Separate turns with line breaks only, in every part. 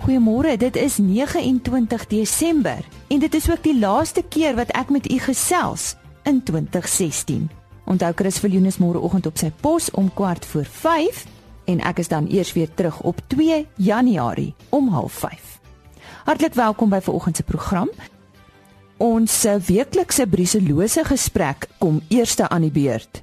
Goeiemôre, dit is 29 Desember en dit is ook die laaste keer wat ek met u gesels in 2016. Onthou Chris Viljoen is môreoggend op sy pos om kwart voor 5 en ek is dan eers weer terug op 2 Januarie om 05:30. Hartlik welkom by vanoggend se program. Ons eh, weeklikse briselose gesprek kom eerste aan die beurt.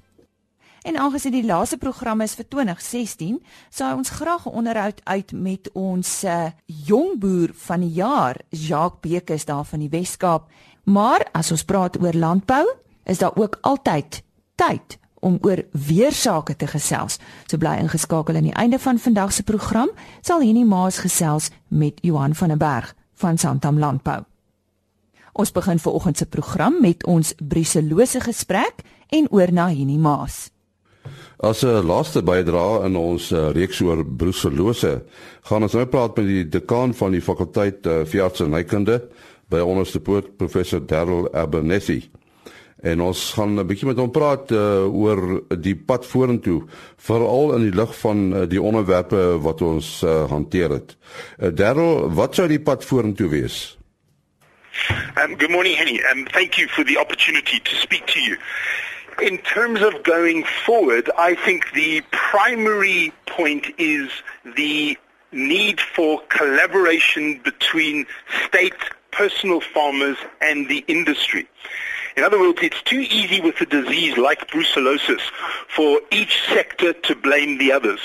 En aangesien die laaste program is vir 2016, sou ons graag 'n onderhoud uit met ons uh, jong boer van die jaar, Jacques Bekes daar van die Wes-Kaap. Maar as ons praat oor landbou, is daar ook altyd tyd om oor weersake te gesels. So bly ingeskakel aan die einde van vandag se program, sal Henny Maas gesels met Johan van der Berg van Santam Landbou. Ons begin vanoggend se program met ons briselose gesprek en oor na Henny Maas.
As 'n laaste bydrae in ons uh, reeks oor brucellose, gaan ons nou praat met die dekaan van die fakulteit uh, veeartsenykunde by onderste poort professor Darryl Abernethy. En ons gaan 'n bietjie met hom praat uh, oor die pad vorentoe, veral in die lig van uh, die onderwerpe wat ons uh, hanteer het. Uh, Darryl, wat sou die pad vorentoe wees?
Um, good morning, Henny. Um, thank you for the opportunity to speak to you. In terms of going forward, I think the primary point is the need for collaboration between state personal farmers and the industry. In other words, it's too easy with a disease like brucellosis for each sector to blame the others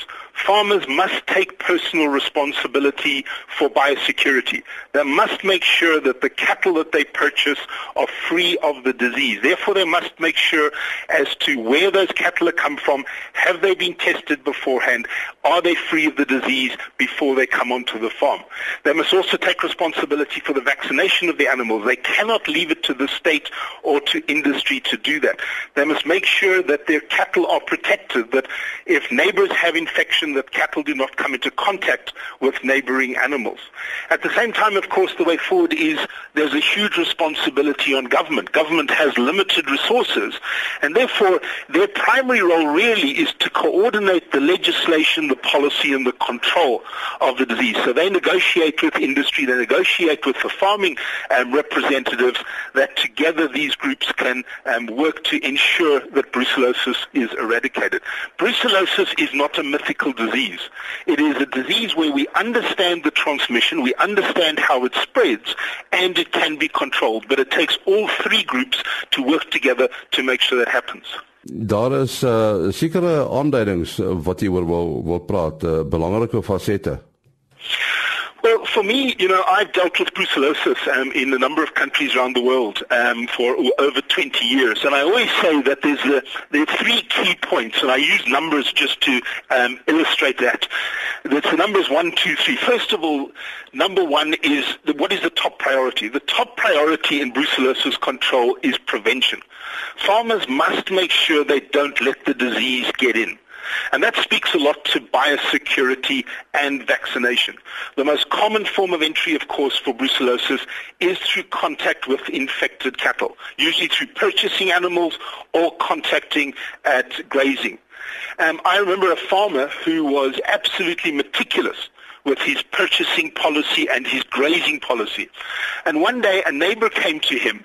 farmers must take personal responsibility for biosecurity. They must make sure that the cattle that they purchase are free of the disease. Therefore, they must make sure as to where those cattle come from, have they been tested beforehand, are they free of the disease before they come onto the farm. They must also take responsibility for the vaccination of the animals. They cannot leave it to the state or to industry to do that. They must make sure that their cattle are protected, that if neighbors have that cattle do not come into contact with neighboring animals. At the same time, of course, the way forward is there's a huge responsibility on government. Government has limited resources, and therefore their primary role really is to coordinate the legislation, the policy, and the control of the disease. So they negotiate with industry, they negotiate with the farming um, representatives that together these groups can um, work to ensure that brucellosis is eradicated. Brucellosis is not a mythical disease. It is a disease where we understand the transmission, we understand how it spreads, and it can be controlled. But it takes all three groups to work together to make sure that happens.
Daar is uh, sekere aanduidings wat jy oor wil wil praat, uh, belangrike fasette.
Well, for me, you know, I've dealt with brucellosis um, in a number of countries around the world um, for over 20 years, and I always say that there's the, there are three key points, and I use numbers just to um, illustrate that. It's the numbers one, two, three. First of all, number one is the, what is the top priority? The top priority in brucellosis control is prevention. Farmers must make sure they don't let the disease get in. And that speaks a lot to biosecurity and vaccination. The most common form of entry, of course, for brucellosis is through contact with infected cattle, usually through purchasing animals or contacting at grazing. Um, I remember a farmer who was absolutely meticulous with his purchasing policy and his grazing policy. And one day a neighbor came to him.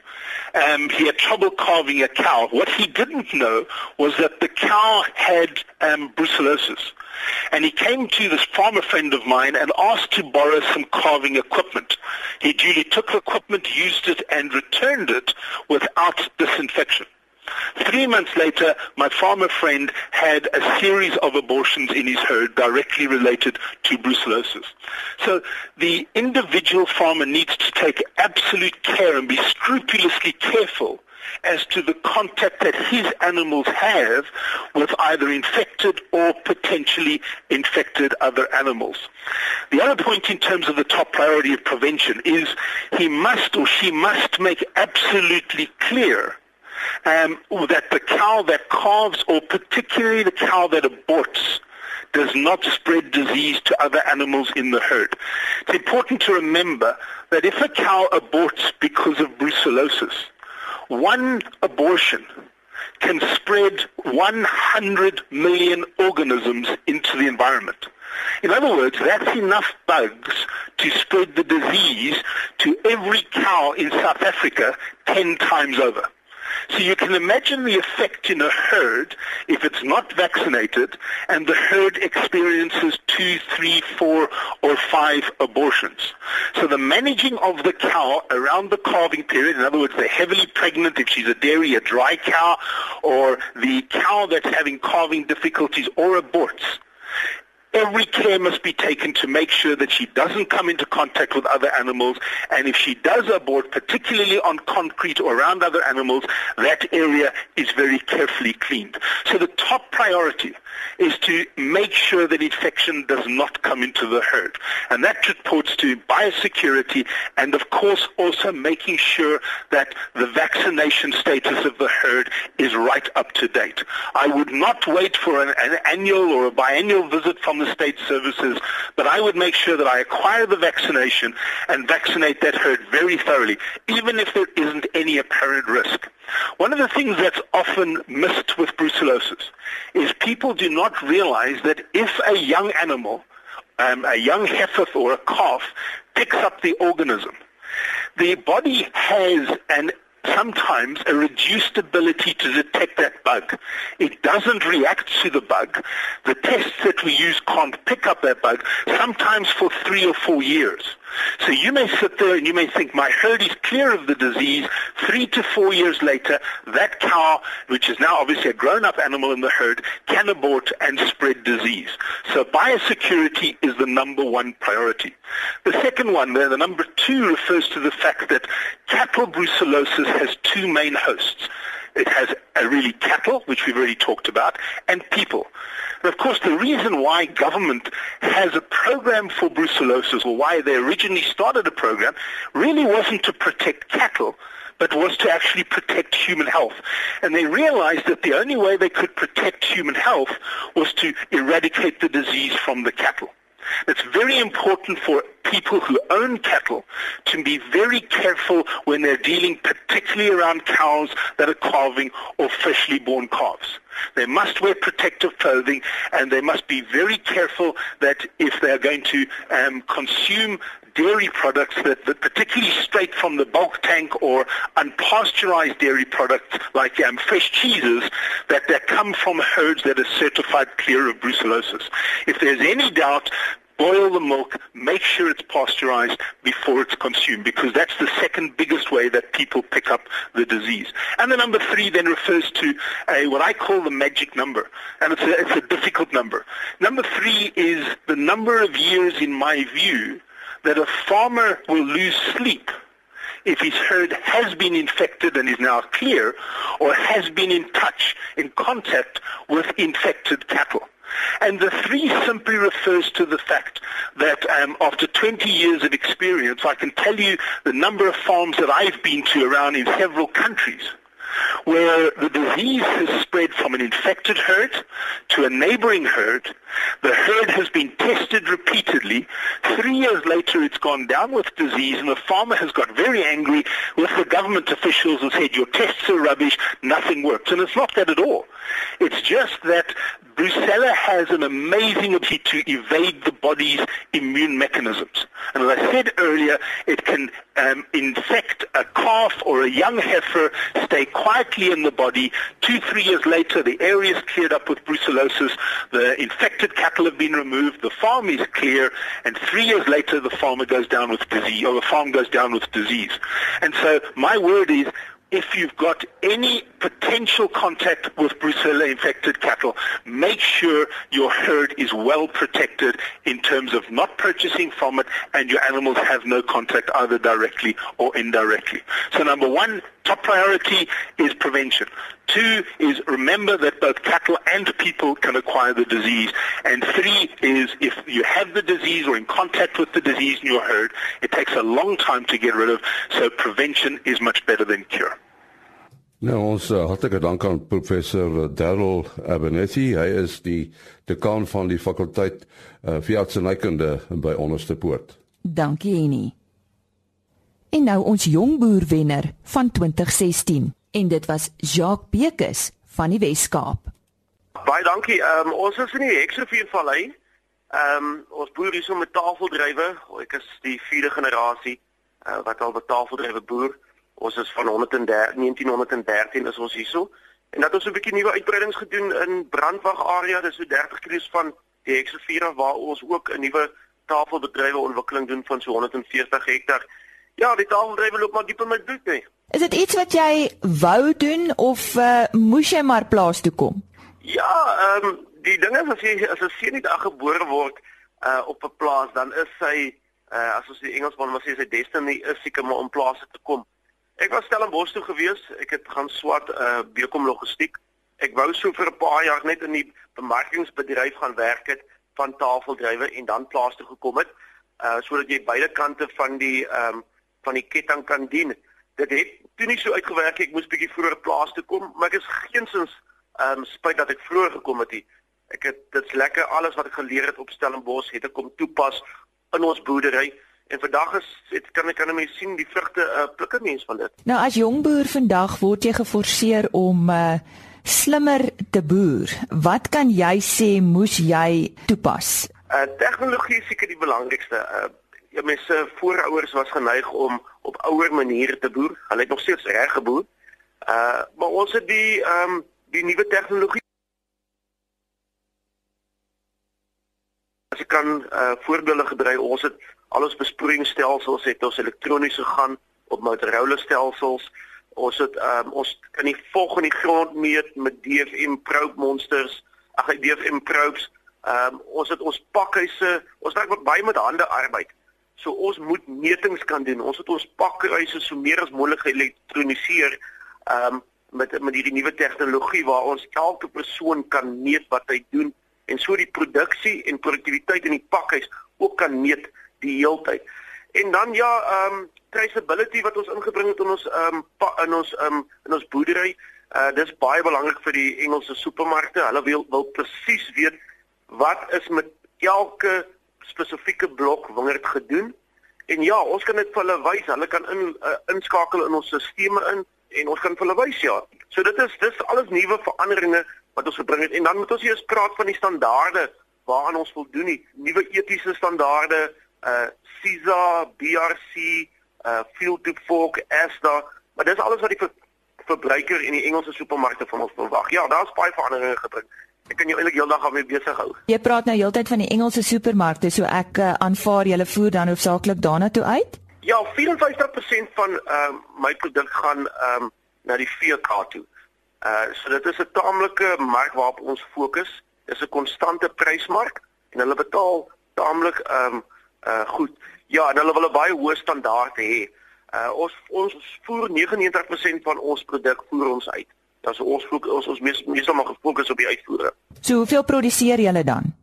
Um, he had trouble carving a cow. What he didn't know was that the cow had um, brucellosis. And he came to this farmer friend of mine and asked to borrow some carving equipment. He duly took the equipment, used it, and returned it without disinfection. Three months later, my farmer friend had a series of abortions in his herd directly related to brucellosis. So the individual farmer needs to take absolute care and be scrupulously careful as to the contact that his animals have with either infected or potentially infected other animals. The other point in terms of the top priority of prevention is he must or she must make absolutely clear um, that the cow that calves, or particularly the cow that aborts, does not spread disease to other animals in the herd. It's important to remember that if a cow aborts because of brucellosis, one abortion can spread 100 million organisms into the environment. In other words, that's enough bugs to spread the disease to every cow in South Africa 10 times over. So you can imagine the effect in a herd if it's not vaccinated and the herd experiences two, three, four, or five abortions. So the managing of the cow around the calving period, in other words, the heavily pregnant, if she's a dairy, a dry cow, or the cow that's having calving difficulties or aborts, every care must be taken to make sure that she doesn't come into contact with other animals. And if she does abort, particularly on concrete or around other animals, that area is very carefully cleaned. So the top priority is to make sure that infection does not come into the herd. And that reports to biosecurity and of course also making sure that the vaccination status of the herd is right up to date. I would not wait for an, an annual or a biannual visit from the state services, but I would make sure that I acquire the vaccination and vaccinate that herd very thoroughly, even if there isn't any apparent risk. One of the things that's often missed with brucellosis is people do not realize that if a young animal, um, a young heifer or a calf, picks up the organism, the body has an sometimes a reduced ability to detect that bug. It doesn't react to the bug. The tests that we use can't pick up that bug, sometimes for three or four years. So you may sit there and you may think, my herd is clear of the disease. Three to four years later, that cow, which is now obviously a grown-up animal in the herd, can abort and spread disease. So biosecurity is the number one priority. The second one, the number two, refers to the fact that cattle brucellosis has two main hosts. It has really cattle, which we've already talked about, and people. And of course, the reason why government has a program for brucellosis, or why they originally started a program, really wasn't to protect cattle, but was to actually protect human health. And they realized that the only way they could protect human health was to eradicate the disease from the cattle. It's very important for people who own cattle to be very careful when they're dealing particularly around cows that are calving or freshly born calves. They must wear protective clothing and they must be very careful that if they're going to um, consume dairy products that, that, particularly straight from the bulk tank or unpasteurized dairy products like um, fresh cheeses that, that come from herds that are certified clear of brucellosis. If there's any doubt, boil the milk, make sure it's pasteurized before it's consumed because that's the second biggest way that people pick up the disease. And the number three then refers to a, what I call the magic number. And it's a, it's a difficult number. Number three is the number of years, in my view, that a farmer will lose sleep if his herd has been infected and is now clear or has been in touch, in contact with infected cattle. And the three simply refers to the fact that um, after 20 years of experience, I can tell you the number of farms that I've been to around in several countries where the disease has spread from an infected herd to a neighboring herd. The herd has been tested repeatedly. Three years later, it's gone down with disease, and the farmer has got very angry with the government officials and said, your tests are rubbish, nothing works. And it's not that at all. It's just that Brucella has an amazing ability to evade the body's immune mechanisms. And as I said earlier, it can um, infect a calf or a young heifer, stay quietly in the body. Two, three years later, the area is cleared up with brucellosis. The infected cattle have been removed. The farm is clear. And three years later, the farmer goes down with disease, or the farm goes down with disease. And so my word is if you've got any potential contact with brucella infected cattle, make sure your herd is well protected in terms of not purchasing from it and your animals have no contact either directly or indirectly. So number one, top priority is prevention. Two is remember that both cattle and people can acquire the disease. And three is if you have the disease or in contact with the disease in your herd, it takes a long time to get rid of. So prevention is much better than cure.
Nou ons uh, hartlike dank aan professor Darryl Abernethy. Hy is die dekaan van die fakulteit uh, veeartsenykunde by Onderste Poort.
Dankie Annie. En nou ons jong boer wenner van 2016 en dit was Jacques Bekus van die Wes-Kaap.
Baie dankie. Um, ons is in die Hexrivier Vallei Ehm um, ons boer hier so met tafeldrywe. Ek is die vierde generasie uh, wat al met tafeldrywe boer. Ons is van 113 1913 is ons hierso. En dat ons 'n bietjie nuwe uitbreidings gedoen in Brandwag area, dis so 30 km van die Hexavier waar ons ook 'n nuwe tafelbedrywe ontwikkeling doen van so 140 hektar. Ja, die tafelbedrywe loop maar diep in my bloed nie.
Is dit iets wat jy wou doen of uh, moes jy maar plaas toe kom?
Ja, ehm um, die ding is as jy as 'n seun nie daar gebore word uh op 'n plaas dan is sy uh as ons die Engelsman maar sê sy destiny is seker maar om plase te kom. Ek was Stellenbosch toe gewees. Ek het gaan swat uh Bekom logistiek. Ek wou so vir 'n paar jaar net in die bemarkingsbedryf gaan werk het van tafeldrywe en dan plaas toe gekom het. Uh sodat jy beide kante van die ehm um, van die ketting kan dien. Dit het toe nie so uitgewerk ek moes bietjie vroeër plaas toe kom, maar ek is geensins ehm um, spyt dat ek vroeër gekom het. Ek het dit's lekker alles wat ek geleer het op Stellenbosch het ek kom toepas in ons boerdery. En vandag is dit kan ek kan mense sien die vrugte uh plukke mens van dit.
Nou as jong boer vandag word jy geforseer om uh slimmer te boer. Wat kan jy sê moes jy toepas?
Uh tegnologie is seker die belangrikste. Uh ja mense voorouers was geneig om op ouer maniere te boer. Hulle het nog steeds reg geboer. Uh maar ons het die ehm um, die nuwe tegnologie As ek kan uh voorbeelde gedry, ons het al ons besproeiingsstelsels het ons elektroniese gaan op Motorola stelsels. Ons het um, ons kan die vog in die grond meet met DFM probe monsters. Ag, DFM probes. Ehm um, ons het ons pakhuise, ons werk baie met hande arbeid. So ons moet metings kan doen. Ons het ons pakhuise so meer as moontlik geelektroniseer ehm um, met met hierdie nuwe tegnologie waar ons elke persoon kan meet wat hy doen en so die produksie en produktiwiteit in die pakhuis ook kan meet die heeltyd. En dan ja, ehm um, traceability wat ons ingebring het in ons ehm um, in ons ehm um, in ons boerdery. Uh dis baie belangrik vir die Engelse supermarkte. Hulle wil wil presies weet wat is met elke spesifieke blok wingerd gedoen. En ja, ons kan dit vir hulle wys. Hulle kan in uh, inskakel in ons stelsels in en ons kan vir hulle wys ja. So dit is dis alles nuwe veranderinge wat ons gebring het. En dan moet ons eers praat van die standaarde waaraan ons voldoen nie. Nuwe etiese standaarde, uh CISA, BRC, uh field to fork, ESTA, maar dis alles wat die ver verbruiker in die Engelse supermarkte van ons verwag. Ja, daar's baie veranderinge gebring. Ek kan jou eintlik heeldag daarmee besig hou.
Jy praat nou heeltyd van die Engelse supermarkte, so ek uh, aanvaar julle voer dan hoofsaaklik daarna toe uit?
Ja, 54% van ehm uh, my produk gaan ehm um, na die VK toe. Uh so dit is 'n taamlike mark waarop ons fokus. Dis 'n konstante prysmark en hulle betaal taamlik ehm um, uh goed. Ja, en hulle wil 'n baie hoë standaard hê. Uh ons ons voer 99% van ons produk voer ons uit. So ons fokus ons ons mees meestal maar gefokus op die uitvoere.
So hoeveel produseer julle dan?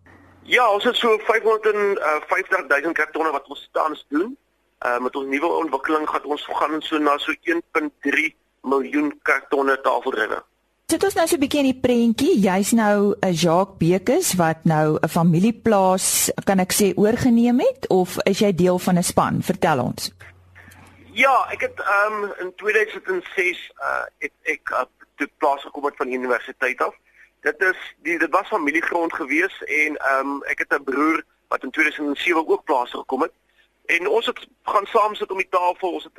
Ja, ons het so 550 000 kartonne wat ons tans doen. Uh met ons nuwe ontwikkeling gaan ons gaan so na so 1.3 miljoen kartonne tafeldrywe.
Dit is nou so 'n bietjie in die prentjie. Jy's nou 'n Jacques Bekes wat nou 'n familieplaas, kan ek sê, oorgeneem het of is jy deel van 'n span? Vertel ons.
Ja, ek het um in 2006 uh ek ek uh, toe plaas gekom het van die universiteit af. Dit is die dit was familiegrond gewees en um ek het 'n broer wat in 2007 ook plaas gekom het. En ons het gaan saam sit om die tafel. Ons het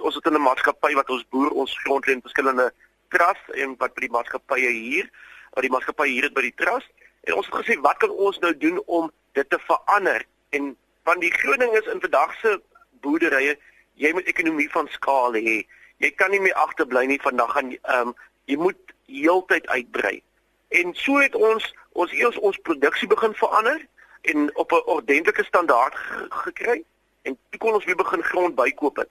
ons het in 'n maatskappy wat ons boer ons grond leen verskillende trust en wat by die maatskappye hier, wat die maatskappy hier het by die trust. En ons het gesê wat kan ons nou doen om dit te verander? En van die groot ding is in vandag se boerderye, jy moet ekonomie van skaal hê. Jy kan nie meer agterbly nie vandag gaan ehm um, jy moet heeltyd uitbrei. En so het ons ons eers ons produksie begin verander en op 'n ordentlike standaard gekry en toe kon ons weer begin grond bykoop het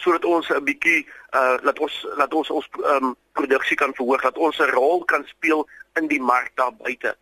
sodat ons 'n bietjie uh laat ons laat ons ons um, produksie kan verhoog, dat ons 'n rol kan speel in die mark daar buite.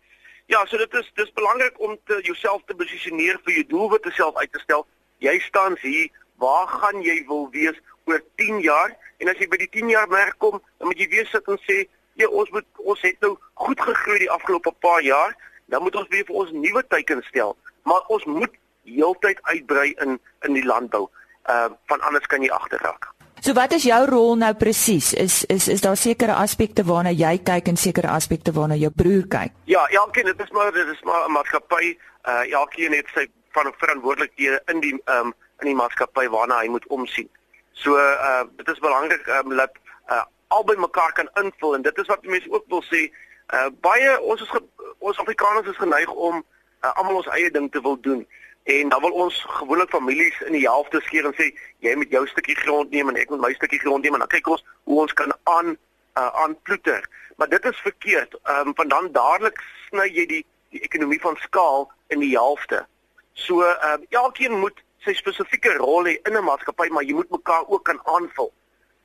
Ja, so dit is dis belangrik om te jouself te posisioneer vir jou doelwitte self uit te stel. Jy staan hier, waar gaan jy wil wees oor 10 jaar? En as jy by die 10 jaar merk kom, dan moet jy weer sit en sê, "Ja, ons moet ons het nou goed gegroei die afgelope paar jaar, dan moet ons weer vir ons nuwe teiken stel." Maar ons moet heeltyd uitbrei in in die landbou uh van anders kan jy agterraak.
So wat is jou rol nou presies? Is is is daar sekere aspekte waarna jy kyk en sekere aspekte waarna jou broer kyk?
Ja, elkeen dit is maar dit is maar 'n maatskappy. Uh elkeen het sy van verantwoordelikhede in die ehm um, in die maatskappy waarna hy moet omsien. So uh dit is belangrik um, dat uh albei mekaar kan invul en dit is wat mense ook wil sê. Uh baie ons is ons Afrikaners is geneig om uh, almal ons eie ding te wil doen. En dan wil ons gewoonlik families in die helfte skeer en sê jy moet jou stukkie grond neem en ek moet my stukkie grond neem en dan kyk ons hoe ons kan aan uh, aanploeter. Maar dit is verkeerd. Ehm um, van dan dadelik sny jy die die ekonomie van skaal in die helfte. So ehm um, elkeen moet sy spesifieke rol hê in 'n maatskappy, maar jy moet mekaar ook kan aanvul.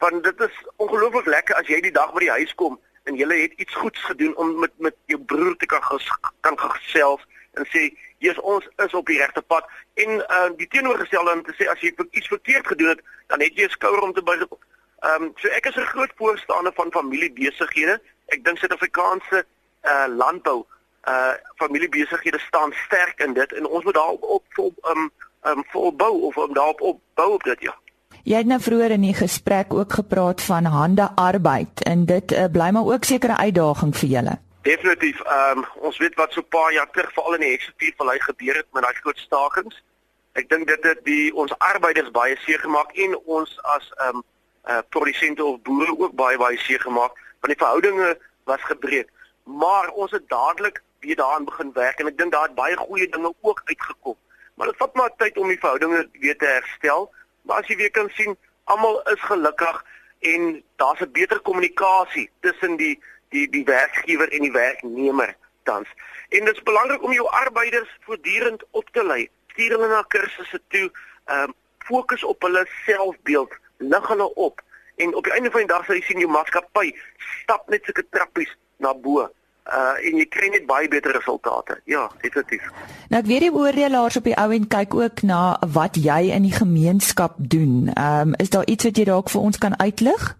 Want dit is ongelooflik lekker as jy die dag by die huis kom en jy het iets goeds gedoen om met met jou broer te kan ges, kan gesels en sê Jesus ons is op die regte pad en uh, die teenoorgestelde om te sê as jy iets verkeerd gedoen het dan het jy 'n skouer om te buig. Ehm um, so ek is 'n groot voorstander van familiebesighede. Ek dink Suid-Afrikaanse uh landbou uh familiebesighede staan sterk in dit en ons moet daarop op op um um volbou of om daarop op bou op dit ja.
Jy het nou vroeër in die gesprek ook gepraat van hande arbeid en dit uh, bly maar ook sekere uitdaging vir julle.
Definitief. Ehm um, ons weet wat so 'n paar jaar terug veral in die heksuurvallei gebeur het met daai groot stakings. Ek dink dit het die ons arbeiders baie seer gemaak en ons as ehm um, uh produsente of boere ook baie baie seer gemaak want die verhoudinge was gebreek. Maar ons het dadelik weer daaraan begin werk en ek dink daar het baie goeie dinge ook uitgekom. Maar dit vat maar tyd om die verhoudinge weer te herstel. Maar as jy weer kan sien, almal is gelukkig en daar's 'n beter kommunikasie tussen die die die werkgewer en die werknemer tans. En dit is belangrik om jou arbeiders voortdurend op te lei. Stuur hulle na kursusse toe, ehm um, fokus op hulle selfbeeld, lig hulle op en op die einde van die dag sal jy sien jou maatskappy stap net sulke trappies na bo. Uh en jy kry net baie beter resultate. Ja, definitief.
Nou ek weet die oordelaars op die ou en kyk ook na wat jy in die gemeenskap doen. Ehm um, is daar iets wat jy dalk vir ons kan uitlig?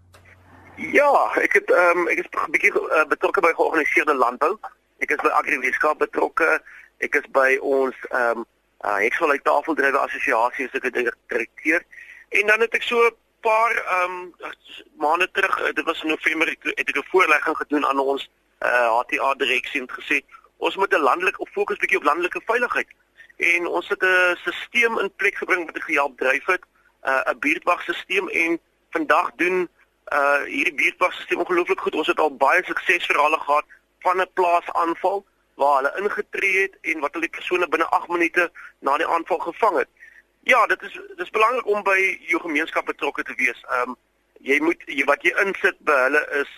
Ja, ek het ehm um, ek is 'n bietjie uh, betrokke by georganiseerde landbou. Ek is by Agriweskaap betrokke. Ek is by ons ehm um, uh, Hexwil Tafeldrywe Assosiasie as ek direkteur. En dan het ek so 'n paar ehm um, maande terug, uh, dit was in November, het ek 'n voorlegging gedoen aan ons uh, HTA direksie en gesê ons moet 'n landelike fokus bietjie op landelike veiligheid. En ons het 'n stelsel in plek gebring wat ek gehelp dryf het, uh, 'n buurtwagstelsel en vandag doen uh hierdie buurtwagstelsel ongelooflik goed. Ons het al baie suksesverhale gehad van 'n plaasaanval waar hulle ingetree het en wat hulle persone binne 8 minute na die aanval gevang het. Ja, dit is dit is belangrik om by jou gemeenskap betrokke te wees. Um jy moet jy, wat jy insit by hulle is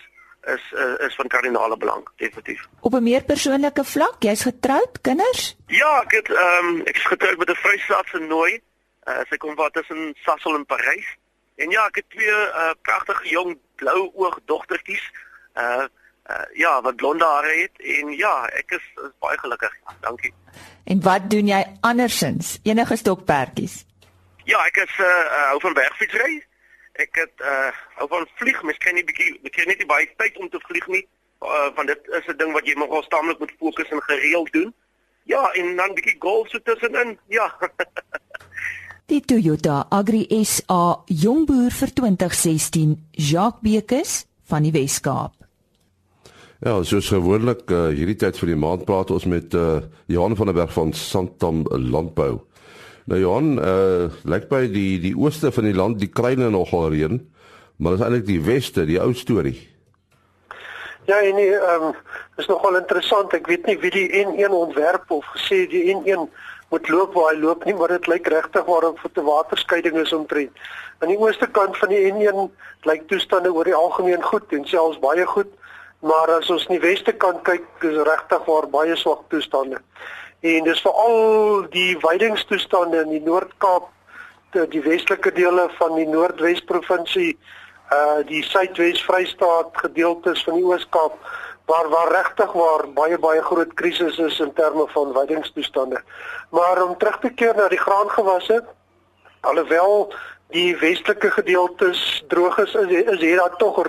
is uh, is van kardinale belang, definitief.
Op 'n meer persoonlike vlak, jy's getroud, kinders?
Ja, ek het ehm um, ek is getroud met 'n Vrystaatse nooi. Uh, sy kom van tussen Sassel en Parys. En ja, ek het twee uh, pragtige jong blou oog dogtertjies. Uh uh ja, wat blonde hare het en ja, ek is, is baie gelukkig. Dankie.
En wat doen jy andersins? Enige stokperdjies?
Ja, ek is uh, uh hou van bergfietsry. Ek het uh hou van vlieg, mens kan nie bietjie kry net nie baie tyd om te vlieg nie. Uh want dit is 'n ding wat jy nogal staamlik moet fokus en gereeld doen. Ja, en dan bietjie golf so tussenin. Ja.
Die Toyota Agri SA Jongboer vir 2016, Jacques Bekes van die Wes-Kaap.
Ja, soos gewoonlik uh, hierdie tyd vir die maand praat ons met uh, Johan van der Berg van Santam Landbou. Nou Johan, uh, lyk by die die ooste van die land die kruine nogal reën, maar dit is eintlik die weste, die ou storie.
Ja, en ehm um, is nogal interessant. Ek weet nie wie die N1 ontwerp of gesê die N1 moet loop waar hy loop nie, maar dit lyk regtig waarom vir te waterskeiding is omtrent. Aan die ooste kant van die N1 lyk toestande oor die algemeen goed en selfs baie goed, maar as ons in die weste kant kyk, is regtig waar baie swak toestande. En dis veral die weidingstoestande in die Noord-Kaap, die westelike dele van die Noordwes provinsie, uh die Suidwes Vrystaat gedeeltes van die Oos-Kaap waar waar regtig waar baie baie groot krisis is in terme van weidingstoestande. Maar om terug te keer na die graangewasse, alhoewel die westelike gedeeltes droog is, is, is hier daar tog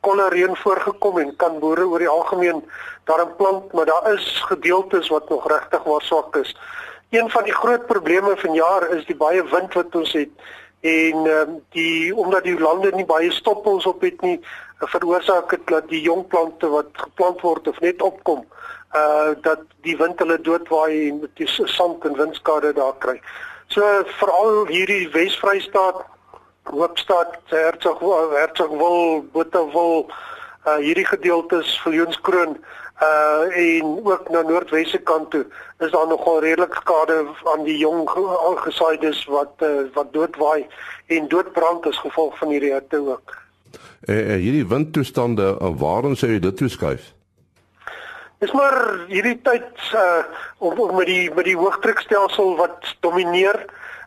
kolle reën voorgekom en kan boere oor die algemeen daarin plant, maar daar is gedeeltes wat nog regtig waar swak is. Een van die groot probleme vanjaar is die baie wind wat ons het en um, die omdat die lande nie baie stoppels op het nie veroorsaak dit dat die jong plante wat geplant word of net opkom uh dat die wind hulle doodwaai en met die sand en windskade daar kry. So veral hierdie Wes-Vrystaat, Hoopstad, Hertsgwil, Hertsgwil, Botawil, uh hierdie gedeeltes Viljoenskroon uh en ook na noordwesse kant toe is daar nogal redelik skade aan die jong aangesaides wat uh, wat doodwaai en doodbrand as gevolg van hierdie hitte ook.
Eh uh, hierdie windtoestande, uh, waarom sou jy dit toeskuif?
Dis maar hierdie tyd uh of, of met die met die hoëdrukstelsel wat domineer,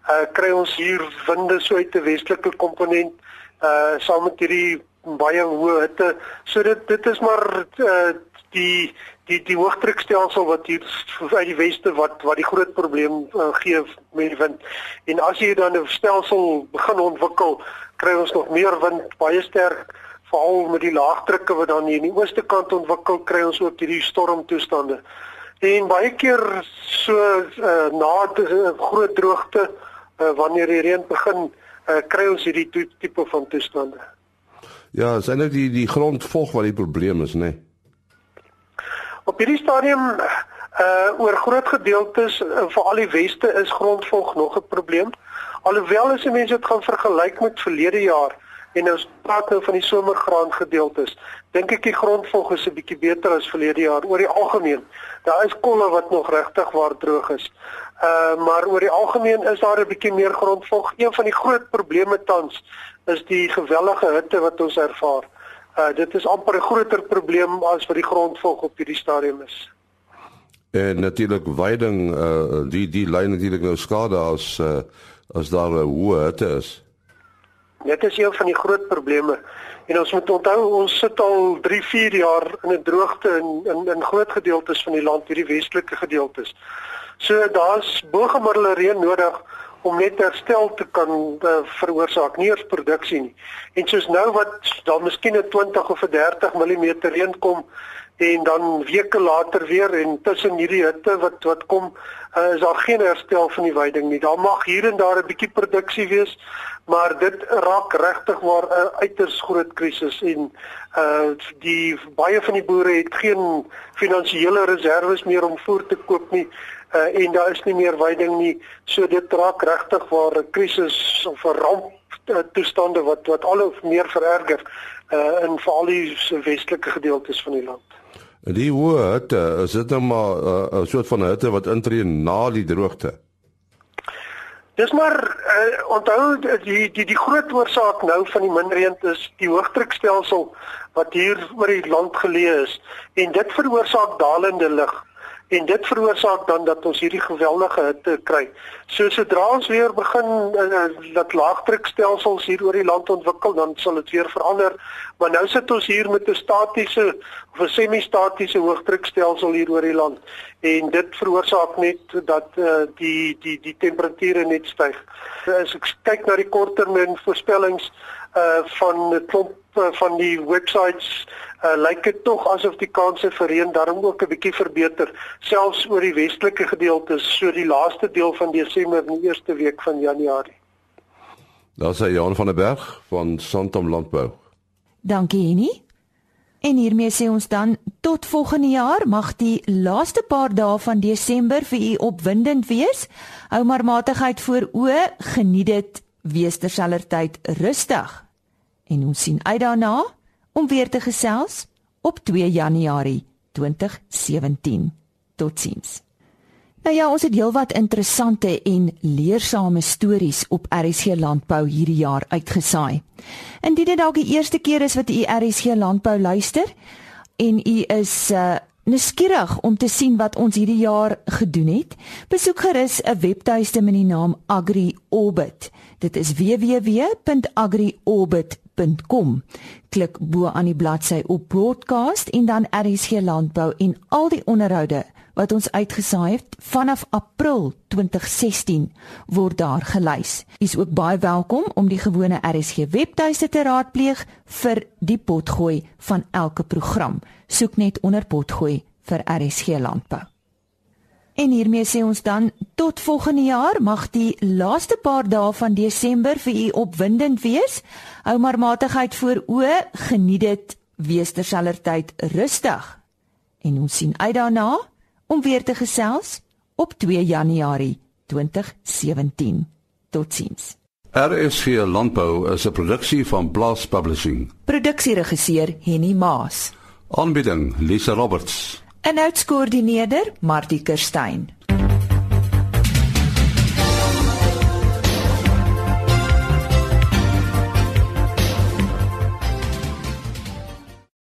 uh kry ons hier winde so uit 'n westelike komponent uh saam met hierdie baie hoë hitte. So dit dit is maar uh die die die hoëdrukstelsel wat hier uit die weste wat wat die groot probleem uh, gee met die wind. En as jy dan 'n stelsel begin ontwikkel, kry ons nog meer wind, baie sterk veral met die laagdrukke wat dan hier in die ooste kant ontwikkel, kry ons ook hierdie stormtoestande. En baie keer so uh, na 'n uh, groot droogte uh, wanneer die reën begin, uh, kry ons hierdie tipe van toestande.
Ja, is eintlik die die grondvog wat die probleem is, né? Nee?
Op hierdie stadium uh oor groot gedeeltes uh, veral die weste is grondvog nog 'n probleem. Alhoewel as jy mense dit gaan vergelyk met verlede jaar, En ons praat nou van die somergraan gedeeltes. Dink ek die grondvog is 'n bietjie beter as verlede jaar oor die algemeen. Daar is kolle wat nog regtig waar droog is. Uh maar oor die algemeen is daar 'n bietjie meer grondvog. Een van die groot probleme tans is die gewellige hitte wat ons ervaar. Uh dit is amper 'n groter probleem as wat die grondvog op hierdie stadium is.
En natuurlik veiding uh die die lyn natuurlik nou skade as uh as daar 'n hoë hitte is.
Dit is een van die groot probleme. En ons moet onthou ons sit al 3, 4 jaar in 'n droogte in in in groot gedeeltes van die land, hierdie westelike gedeeltes. So daar's bogemiddelde reën nodig om net herstel te kan uh, veroorsaak, nie eers produksie nie. En soos nou wat daar miskien 'n 20 of 'n 30 mm reën kom en dan weke later weer en tussen hierdie hitte wat wat kom, uh, is daar geen herstel van die veiding nie. Daar mag hier en daar 'n bietjie produksie wees, maar dit raak regtig waar 'n uiters groot krisis en uh die baie van die boere het geen finansiële reserves meer om voer te koop nie uh en daar is nie meer veiding nie so dit raak regtig waar 'n krisis of 'n ramp toestande wat wat al hoe meer vererger uh in veral die westelike gedeeltes van die land.
Die hoë hitte, is dit nou maar 'n uh, soort van hitte wat intree na die droogte?
Dis maar uh, onthou die die die groot oorsaak nou van die minreën is die hoëdrukstelsel wat hier oor die land geleë is en dit veroorsaak dalende lug en dit veroorsaak dan dat ons hierdie geweldige hitte kry. So sodra ons weer begin uh, dat laagdrukstelsels hier oor die land ontwikkel, dan sal dit weer verander. Maar nou sit ons hier met 'n statiese of 'n semi-statiese hoëdrukstelsel hier oor die land en dit veroorsaak net dat uh, die die die temperature net styg. As ek kyk na die korttermyn voorspellings uh van 'n klomp uh, van die websites uh, lyk dit tog asof die kanse vir reën daarom ook 'n bietjie verbeter selfs oor die westelike gedeeltes so die laaste deel van Desember en die eerste week van Januarie.
Daar sê Jan van der Berg van Santam Landbou.
Dankie Henny. En hiermee sê ons dan tot volgende jaar mag die laaste paar dae van Desember vir u opwindend wees. Hou maar matigheid voor o, geniet dit, wees terselfdertyd rustig. En ons sien uit daarna om weer te gesels op 2 Januarie 2017. Totsiens. Nou ja, ons het heelwat interessante en leersame stories op RSG Landbou hierdie jaar uitgesaai. Indien dit dalk die eerste keer is wat u RSG Landbou luister en u is uh nuuskierig om te sien wat ons hierdie jaar gedoen het, besoek gerus 'n webtuiste met die naam AgriOrbit. Dit is www.agriorbit.com rsg.com. Klik bo aan die bladsy op broadcast en dan RSG landbou en al die onderhoude wat ons uitgesaai het vanaf April 2016 word daar gelys. U is ook baie welkom om die gewone RSG webtuiste te raadpleeg vir die potgooi van elke program. Soek net onder potgooi vir RSG landbou. En hiermee sê ons dan tot volgende jaar mag die laaste paar dae van Desember vir u opwindend wees. Hou maar matigheid voor oë, geniet dit, wees terselfdertyd rustig. En ons sien uit daarna om weer te gesels op 2 Januarie 2017. Totsiens.
RSG Landbou is 'n produksie van Blast Publishing.
Produksieregisseur Henny Maas.
Aanbieding Lisa Roberts.
En uitskoördineerder Martie Kerstyn.